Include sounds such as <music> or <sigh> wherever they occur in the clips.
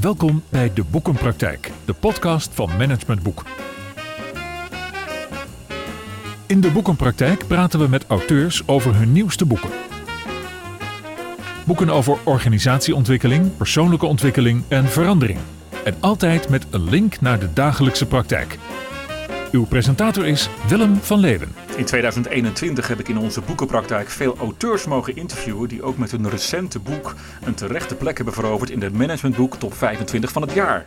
Welkom bij De Boekenpraktijk, de podcast van Management Boek. In De Boekenpraktijk praten we met auteurs over hun nieuwste boeken. Boeken over organisatieontwikkeling, persoonlijke ontwikkeling en verandering. En altijd met een link naar de dagelijkse praktijk. Uw presentator is Willem van Leeuwen. In 2021 heb ik in onze boekenpraktijk veel auteurs mogen interviewen die ook met hun recente boek een terechte plek hebben veroverd in de managementboek top 25 van het jaar.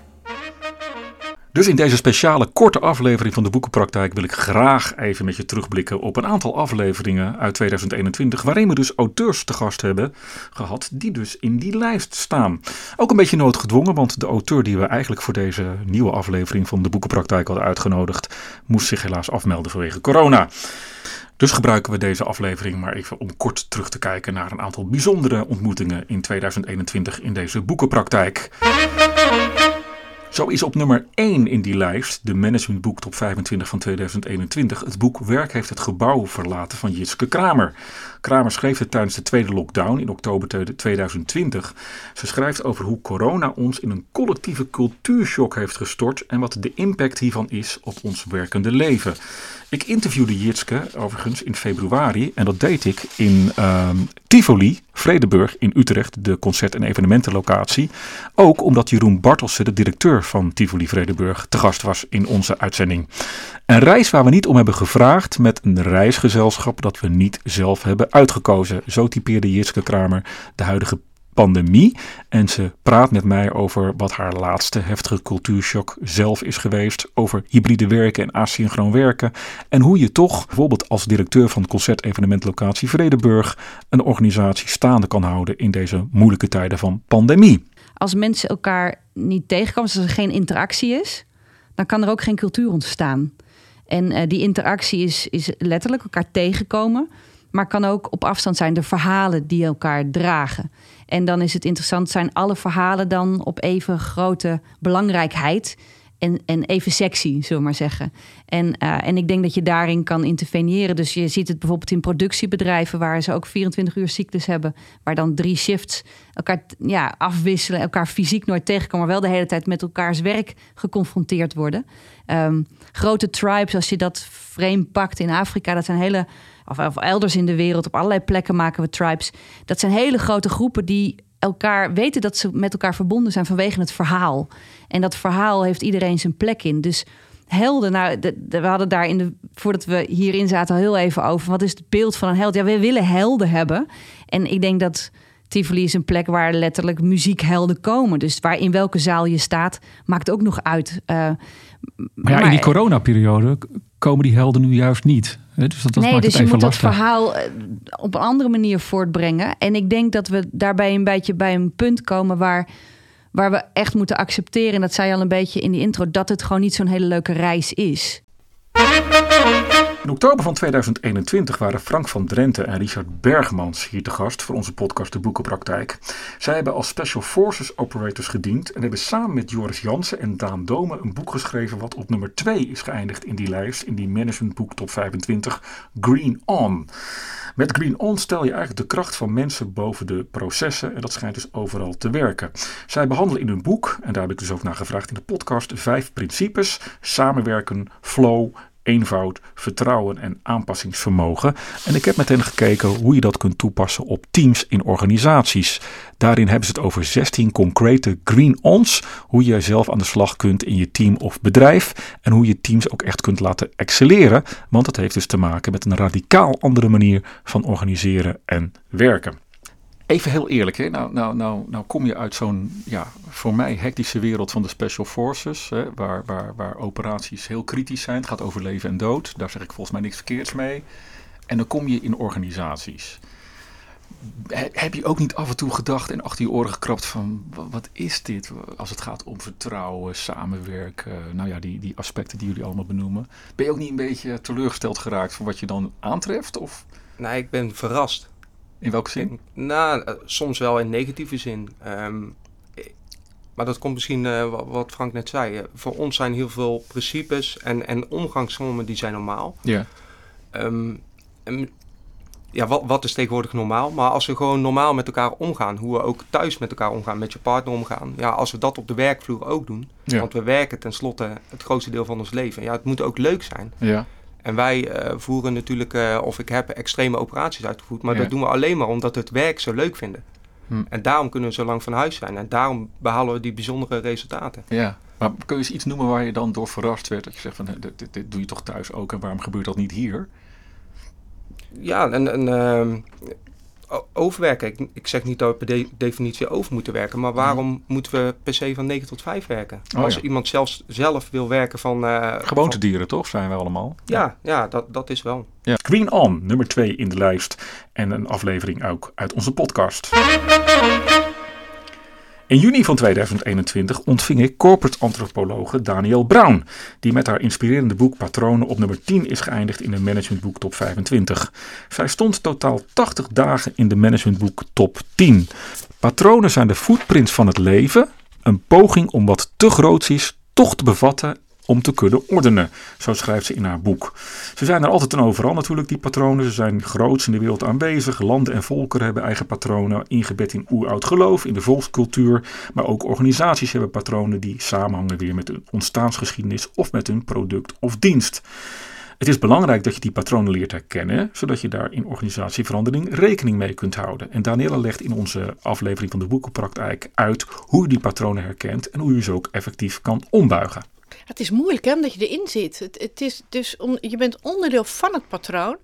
Dus in deze speciale korte aflevering van de Boekenpraktijk wil ik graag even met je terugblikken op een aantal afleveringen uit 2021, waarin we dus auteurs te gast hebben gehad die dus in die lijst staan. Ook een beetje noodgedwongen, want de auteur die we eigenlijk voor deze nieuwe aflevering van de Boekenpraktijk hadden uitgenodigd, moest zich helaas afmelden vanwege corona. Dus gebruiken we deze aflevering maar even om kort terug te kijken naar een aantal bijzondere ontmoetingen in 2021 in deze boekenpraktijk. Zo is op nummer 1 in die lijst, de managementboek top 25 van 2021, het boek Werk heeft het gebouw verlaten van Jitske Kramer. Kramer schreef het tijdens de tweede lockdown in oktober 2020. Ze schrijft over hoe corona ons in een collectieve cultuurshock heeft gestort en wat de impact hiervan is op ons werkende leven. Ik interviewde Jitske overigens in februari en dat deed ik in ehm, Tivoli, Vredeburg in Utrecht, de concert- en evenementenlocatie. Ook omdat Jeroen Bartelsen, de directeur van Tivoli Vredeburg, te gast was in onze uitzending. Een reis waar we niet om hebben gevraagd met een reisgezelschap dat we niet zelf hebben uitgekozen. Zo typeerde Jitske Kramer de huidige pandemie. En ze praat met mij over wat haar laatste heftige cultuurshock zelf is geweest. Over hybride werken en asynchroon werken. En hoe je toch, bijvoorbeeld als directeur van concert-evenementlocatie Vredeburg, een organisatie staande kan houden in deze moeilijke tijden van pandemie. Als mensen elkaar niet tegenkomen, als er geen interactie is, dan kan er ook geen cultuur ontstaan. En uh, die interactie is, is letterlijk elkaar tegenkomen. Maar kan ook op afstand zijn de verhalen die elkaar dragen. En dan is het interessant, zijn alle verhalen dan op even grote belangrijkheid en, en even sexy, zullen we maar zeggen. En, uh, en ik denk dat je daarin kan interveneren. Dus je ziet het bijvoorbeeld in productiebedrijven waar ze ook 24 uur cyclus hebben, waar dan drie shifts elkaar ja, afwisselen, elkaar fysiek nooit tegenkomen, maar wel de hele tijd met elkaars werk geconfronteerd worden. Um, grote tribes, als je dat frame pakt in Afrika, dat zijn hele of, elders in de wereld, op allerlei plekken maken we tribes. Dat zijn hele grote groepen die elkaar weten dat ze met elkaar verbonden zijn vanwege het verhaal. En dat verhaal heeft iedereen zijn plek in. Dus helden, nou, we hadden daar in de, voordat we hierin zaten al heel even over. Wat is het beeld van een held? Ja, we willen helden hebben. En ik denk dat Tivoli is een plek waar letterlijk muziekhelden komen. Dus waar in welke zaal je staat, maakt ook nog uit. Uh, maar ja, in die coronaperiode komen die helden nu juist niet. Dus dat, dat nee, dus je moet lastig. dat verhaal eh, op een andere manier voortbrengen. En ik denk dat we daarbij een beetje bij een punt komen waar, waar we echt moeten accepteren. En dat zei je al een beetje in die intro, dat het gewoon niet zo'n hele leuke reis is. In oktober van 2021 waren Frank van Drenthe en Richard Bergmans hier te gast voor onze podcast De Boekenpraktijk. Zij hebben als Special Forces Operators gediend en hebben samen met Joris Jansen en Daan Dome een boek geschreven wat op nummer 2 is geëindigd in die lijst, in die managementboek top 25, Green On. Met Green On stel je eigenlijk de kracht van mensen boven de processen en dat schijnt dus overal te werken. Zij behandelen in hun boek, en daar heb ik dus ook naar gevraagd in de podcast, vijf principes: samenwerken, flow, eenvoud, vertrouwen en aanpassingsvermogen. En ik heb met hen gekeken hoe je dat kunt toepassen op teams in organisaties. Daarin hebben ze het over 16 concrete green-ons. Hoe je zelf aan de slag kunt in je team of bedrijf. En hoe je teams ook echt kunt laten excelleren. Want dat heeft dus te maken met een radicaal andere manier van organiseren en werken. Even heel eerlijk, hè? Nou, nou, nou, nou kom je uit zo'n, ja, voor mij hectische wereld van de Special Forces, hè? Waar, waar, waar operaties heel kritisch zijn. Het gaat over leven en dood. Daar zeg ik volgens mij niks verkeerds mee. En dan kom je in organisaties. Heb je ook niet af en toe gedacht en achter je oren gekrapt van wat is dit als het gaat om vertrouwen, samenwerken, nou ja, die, die aspecten die jullie allemaal benoemen. Ben je ook niet een beetje teleurgesteld geraakt van wat je dan aantreft? Of? Nee, ik ben verrast. In welke zin? Nou, eh, soms wel in negatieve zin. Ehm, maar dat komt misschien uh, wat Frank net zei. Voor ons zijn heel veel principes en, en omgangsvormen die zijn normaal. Ja. Um, en ja, wat, wat is tegenwoordig normaal? Maar als we gewoon normaal met elkaar omgaan, hoe we ook thuis met elkaar omgaan, met je partner omgaan. Ja, als we dat op de werkvloer ook doen. Want we werken tenslotte het grootste deel van ons leven. Ja, het moet ook leuk zijn. Ja. En wij uh, voeren natuurlijk, uh, of ik heb extreme operaties uitgevoerd. Maar dat doen we alleen maar omdat we het werk zo leuk vinden. Hm. En daarom kunnen we zo lang van huis zijn. En daarom behalen we die bijzondere resultaten. Ja, maar kun je eens iets noemen waar je dan door verrast werd? Dat je zegt van, dit, dit, dit doe je toch thuis ook en waarom gebeurt dat niet hier? ja, en, en uh, overwerken. Ik, ik, zeg niet dat we per definitie over moeten werken, maar waarom mhm. moeten we per se van 9 tot 5 werken? Oh, Als iemand zelfs zelf wil werken van. Uh, Gewoontedieren, toch? Zijn we allemaal? Ja, ja, dat, dat is wel. Ja. Queen On, nummer 2 in de lijst. En een aflevering ook uit onze podcast. In juni van 2021 ontving ik corporate antropologe Daniel Brown, die met haar inspirerende boek Patronen op nummer 10 is geëindigd in de Managementboek Top 25. Zij stond totaal 80 dagen in de Managementboek Top 10. Patronen zijn de footprints van het leven, een poging om wat te groot is toch te bevatten om te kunnen ordenen. Zo schrijft ze in haar boek. Ze zijn er altijd en overal natuurlijk, die patronen. Ze zijn groots in de wereld aanwezig. Landen en volkeren hebben eigen patronen, ingebed in oeroud geloof, in de volkscultuur. Maar ook organisaties hebben patronen die samenhangen weer met hun ontstaansgeschiedenis of met hun product of dienst. Het is belangrijk dat je die patronen leert herkennen, zodat je daar in organisatieverandering rekening mee kunt houden. En Daniela legt in onze aflevering van de boekenpraktijk uit hoe je die patronen herkent en hoe je ze ook effectief kan ombuigen. Het is moeilijk hè, omdat je erin zit. Het, het is dus je bent onderdeel van het patroon.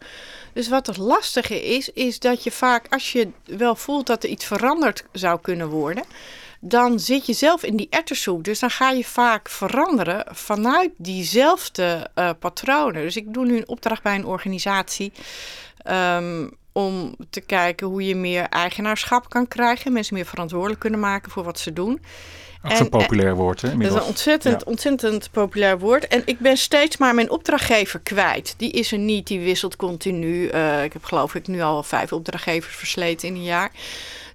Dus wat het lastige is, is dat je vaak, als je wel voelt dat er iets veranderd zou kunnen worden, dan zit je zelf in die ettersoep. Dus dan ga je vaak veranderen vanuit diezelfde uh, patronen. Dus ik doe nu een opdracht bij een organisatie. Um, om te kijken hoe je meer eigenaarschap kan krijgen. Mensen meer verantwoordelijk kunnen maken voor wat ze doen. Ook zo'n populair woord, hè? Dat is een ontzettend, ontzettend populair woord. En ik ben steeds maar mijn opdrachtgever kwijt. Die is er niet, die wisselt continu. Uh, ik heb geloof ik nu al vijf opdrachtgevers versleten in een jaar.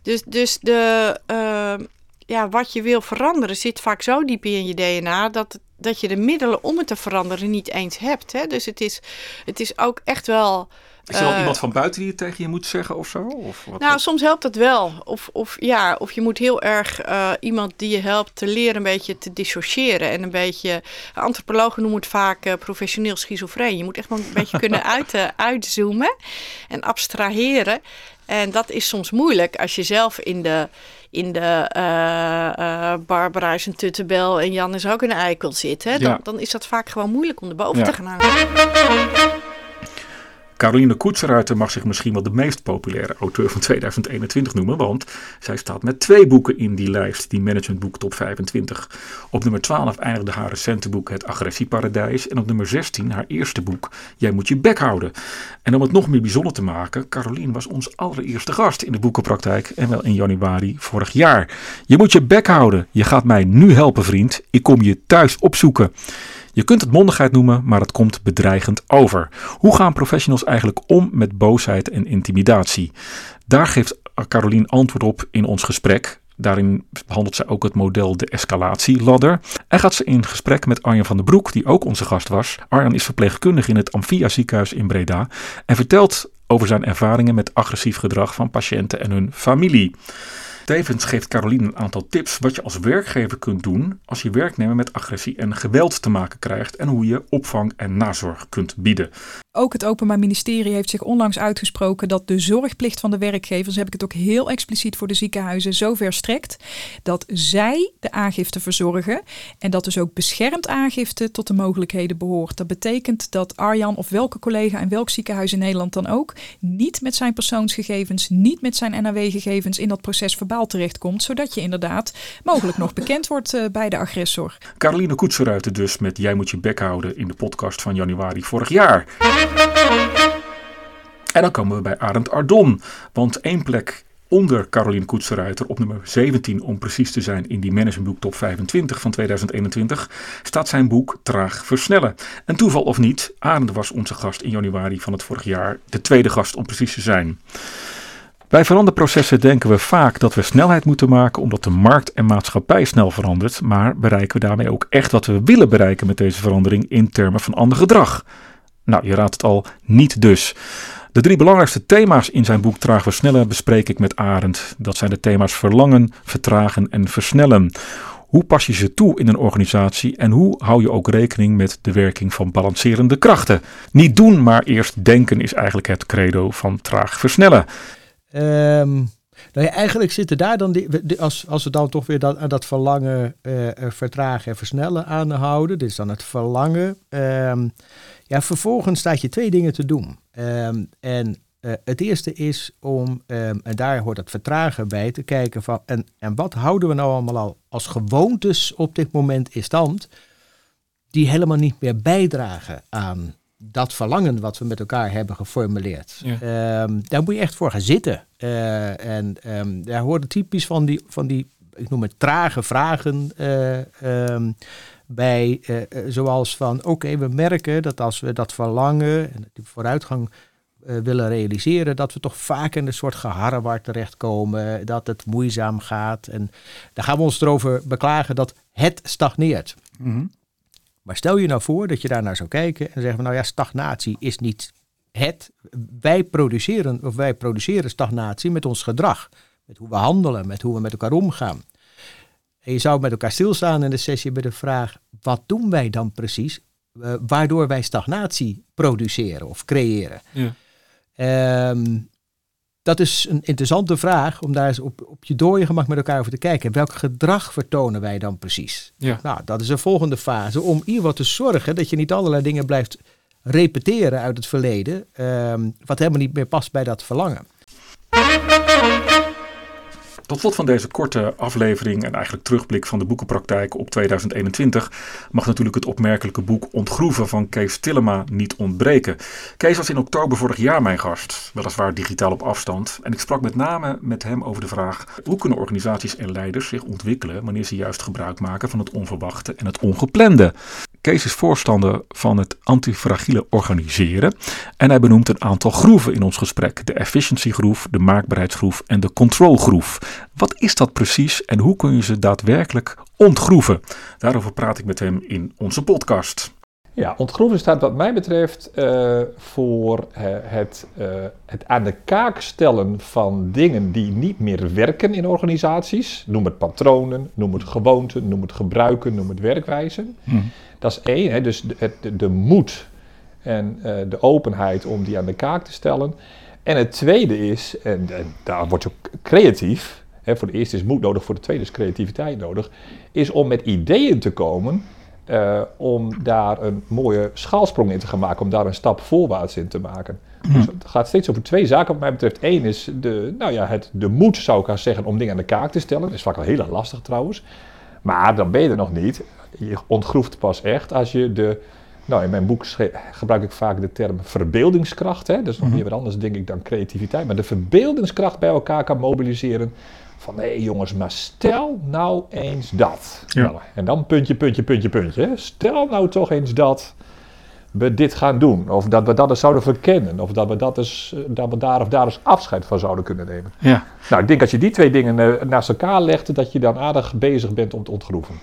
Dus, dus de, uh, ja, wat je wil veranderen zit vaak zo diep in je DNA... dat, dat je de middelen om het te veranderen niet eens hebt. Hè? Dus het is, het is ook echt wel is er al eh, iemand van buiten die het tegen je moet zeggen of zo? Of wat nou, soms helpt dat wel. Of, of, ja, of je moet heel erg uh, iemand die je helpt te leren een beetje te dissociëren. En een beetje, antropologen noemen het vaak uh, professioneel schizofreen. Je moet echt wel een beetje kunnen <laughs> uit, uitzoomen en abstraheren. En dat is soms moeilijk als je zelf in de, in de uh, Barbara is een tuttebel en Jan is ook een eikel zit. Hè? Dan, dan is dat vaak gewoon moeilijk om erboven ja. te gaan hangen. Caroline Koetseruiter mag zich misschien wel de meest populaire auteur van 2021 noemen, want zij staat met twee boeken in die lijst, die managementboek top 25. Op nummer 12 eindigde haar recente boek Het Agressieparadijs en op nummer 16 haar eerste boek Jij moet je bek houden. En om het nog meer bijzonder te maken, Caroline was ons allereerste gast in de boekenpraktijk en wel in januari vorig jaar. Je moet je bek houden, je gaat mij nu helpen vriend, ik kom je thuis opzoeken. Je kunt het mondigheid noemen, maar het komt bedreigend over. Hoe gaan professionals eigenlijk om met boosheid en intimidatie? Daar geeft Caroline antwoord op in ons gesprek. Daarin behandelt zij ook het model de escalatieladder. En gaat ze in gesprek met Arjan van den Broek, die ook onze gast was. Arjan is verpleegkundige in het Amphia ziekenhuis in Breda en vertelt over zijn ervaringen met agressief gedrag van patiënten en hun familie. Tevens geeft Caroline een aantal tips wat je als werkgever kunt doen als je werknemer met agressie en geweld te maken krijgt en hoe je opvang en nazorg kunt bieden. Ook het Openbaar Ministerie heeft zich onlangs uitgesproken dat de zorgplicht van de werkgevers, heb ik het ook heel expliciet voor de ziekenhuizen, zover strekt dat zij de aangifte verzorgen en dat dus ook beschermd aangifte tot de mogelijkheden behoort. Dat betekent dat Arjan of welke collega in welk ziekenhuis in Nederland dan ook niet met zijn persoonsgegevens, niet met zijn NAW-gegevens in dat proces verbaal terechtkomt, zodat je inderdaad mogelijk nog bekend wordt uh, bij de agressor. Caroline Koetseruiten dus met Jij moet je bek houden in de podcast van januari vorig jaar. En dan komen we bij Arend Ardon. Want één plek onder Caroline Koetseruiter op nummer 17 om precies te zijn in die managementboek top 25 van 2021 staat zijn boek Traag Versnellen. En toeval of niet, Arend was onze gast in januari van het vorig jaar, de tweede gast om precies te zijn. Bij veranderprocessen denken we vaak dat we snelheid moeten maken omdat de markt en maatschappij snel verandert, maar bereiken we daarmee ook echt wat we willen bereiken met deze verandering in termen van ander gedrag? Nou, je raadt het al, niet dus. De drie belangrijkste thema's in zijn boek Traag Versnellen bespreek ik met Arend. Dat zijn de thema's verlangen, vertragen en versnellen. Hoe pas je ze toe in een organisatie en hoe hou je ook rekening met de werking van balancerende krachten? Niet doen, maar eerst denken is eigenlijk het credo van traag versnellen. Um, nou eigenlijk zitten daar dan, die, als, als we dan toch weer dat, dat verlangen uh, vertragen en versnellen aanhouden, dit is dan het verlangen. Um, ja, vervolgens staat je twee dingen te doen. Um, en uh, het eerste is om, en daar hoort het vertragen bij, te kijken van, en, en wat houden we nou allemaal al als gewoontes op dit moment in stand, die helemaal niet meer bijdragen aan dat verlangen wat we met elkaar hebben geformuleerd. Ehm, daar moet je echt voor gaan zitten. Uh, en um, daar horen typisch van die, van die, ik noem het trage vragen uh, um, bij. Uh, zoals van, oké, we merken dat als we dat verlangen en die vooruitgang willen realiseren, dat we toch vaak in een soort geharrewar terechtkomen, dat het moeizaam gaat. En daar gaan we ons erover beklagen dat het stagneert. Mm -hmm. Maar stel je nou voor dat je daar naar zou kijken en zeggen nou ja, stagnatie is niet het. Wij produceren, of wij produceren stagnatie met ons gedrag. Met hoe we handelen, met hoe we met elkaar omgaan. En je zou met elkaar stilstaan in de sessie bij de vraag, wat doen wij dan precies? Uh, waardoor wij stagnatie produceren of creëren. Ja. Um, dat is een interessante vraag om daar eens op, op je dode gemak met elkaar over te kijken. Welk gedrag vertonen wij dan precies? Ja. Nou, dat is een volgende fase om hier wat te zorgen dat je niet allerlei dingen blijft repeteren uit het verleden, um, wat helemaal niet meer past bij dat verlangen. Tot slot van deze korte aflevering en eigenlijk terugblik van de boekenpraktijk op 2021 mag natuurlijk het opmerkelijke boek Ontgroeven van Kees Tillema niet ontbreken. Kees was in oktober vorig jaar mijn gast, weliswaar digitaal op afstand. En ik sprak met name met hem over de vraag hoe kunnen organisaties en leiders zich ontwikkelen wanneer ze juist gebruik maken van het onverwachte en het ongeplande. Kees is voorstander van het antifragiele organiseren. En hij benoemt een aantal groeven in ons gesprek. De efficiencygroef, de maakbaarheidsgroef en de controlgroef. Wat is dat precies en hoe kun je ze daadwerkelijk ontgroeven? Daarover praat ik met hem in onze podcast. Ja, ontgroeven staat wat mij betreft uh, voor uh, het, uh, het aan de kaak stellen van dingen die niet meer werken in organisaties. Noem het patronen, noem het gewoonten, noem het gebruiken, noem het werkwijzen. Hmm. Dat is één, hè, dus de, de, de moed en de openheid om die aan de kaak te stellen. En het tweede is, en, en daar word je ook creatief, hè, voor de eerste is moed nodig, voor de tweede is creativiteit nodig, is om met ideeën te komen uh, om daar een mooie schaalsprong in te gaan maken, om daar een stap voorwaarts in te maken. Hm. Dus het gaat steeds over twee zaken wat mij betreft. Eén is de, nou ja, het, de moed, zou ik gaan zeggen, om dingen aan de kaak te stellen. Dat is vaak wel heel lastig trouwens. Maar dan ben je er nog niet. Je ontgroeft pas echt als je de... Nou, in mijn boek gebruik ik vaak de term verbeeldingskracht. Hè? Dat is nog mm wat anders, denk ik, dan creativiteit. Maar de verbeeldingskracht bij elkaar kan mobiliseren van hé hey jongens, maar stel nou eens dat. Ja. Nou, en dan puntje, puntje, puntje, puntje. Stel nou toch eens dat we dit gaan doen. Of dat we dat eens zouden verkennen. Of dat we, dat eens, dat we daar of daar eens afscheid van zouden kunnen nemen. Ja. Nou, ik denk als je die twee dingen uh, naast elkaar legt, dat je dan aardig bezig bent om te ontgroeven.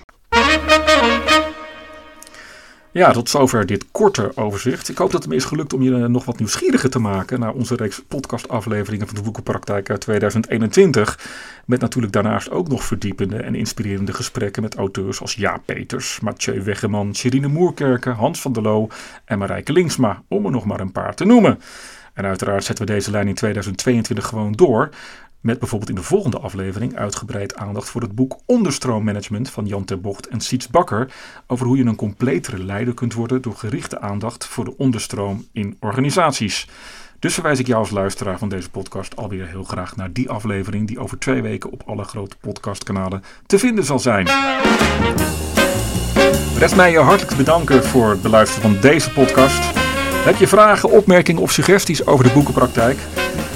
Ja, tot zover dit korte overzicht. Ik hoop dat het me is gelukt om je nog wat nieuwsgieriger te maken naar onze reeks podcastafleveringen van de Boekenpraktijk uit 2021. Met natuurlijk daarnaast ook nog verdiepende en inspirerende gesprekken met auteurs als Jaap Peters, Mathieu Weggeman, Sherine Moerkerke, Hans van der Loo en Marijke Linksma, om er nog maar een paar te noemen. En uiteraard zetten we deze lijn in 2022 gewoon door. Met bijvoorbeeld in de volgende aflevering uitgebreid aandacht voor het boek Onderstroommanagement van Jan ter Bocht en Siets Bakker. Over hoe je een completere leider kunt worden door gerichte aandacht voor de onderstroom in organisaties. Dus verwijs ik jou als luisteraar van deze podcast alweer heel graag naar die aflevering die over twee weken op alle grote podcastkanalen te vinden zal zijn. Rest mij je hartelijk bedanken voor het beluisteren van deze podcast. Heb je vragen, opmerkingen of suggesties over de boekenpraktijk?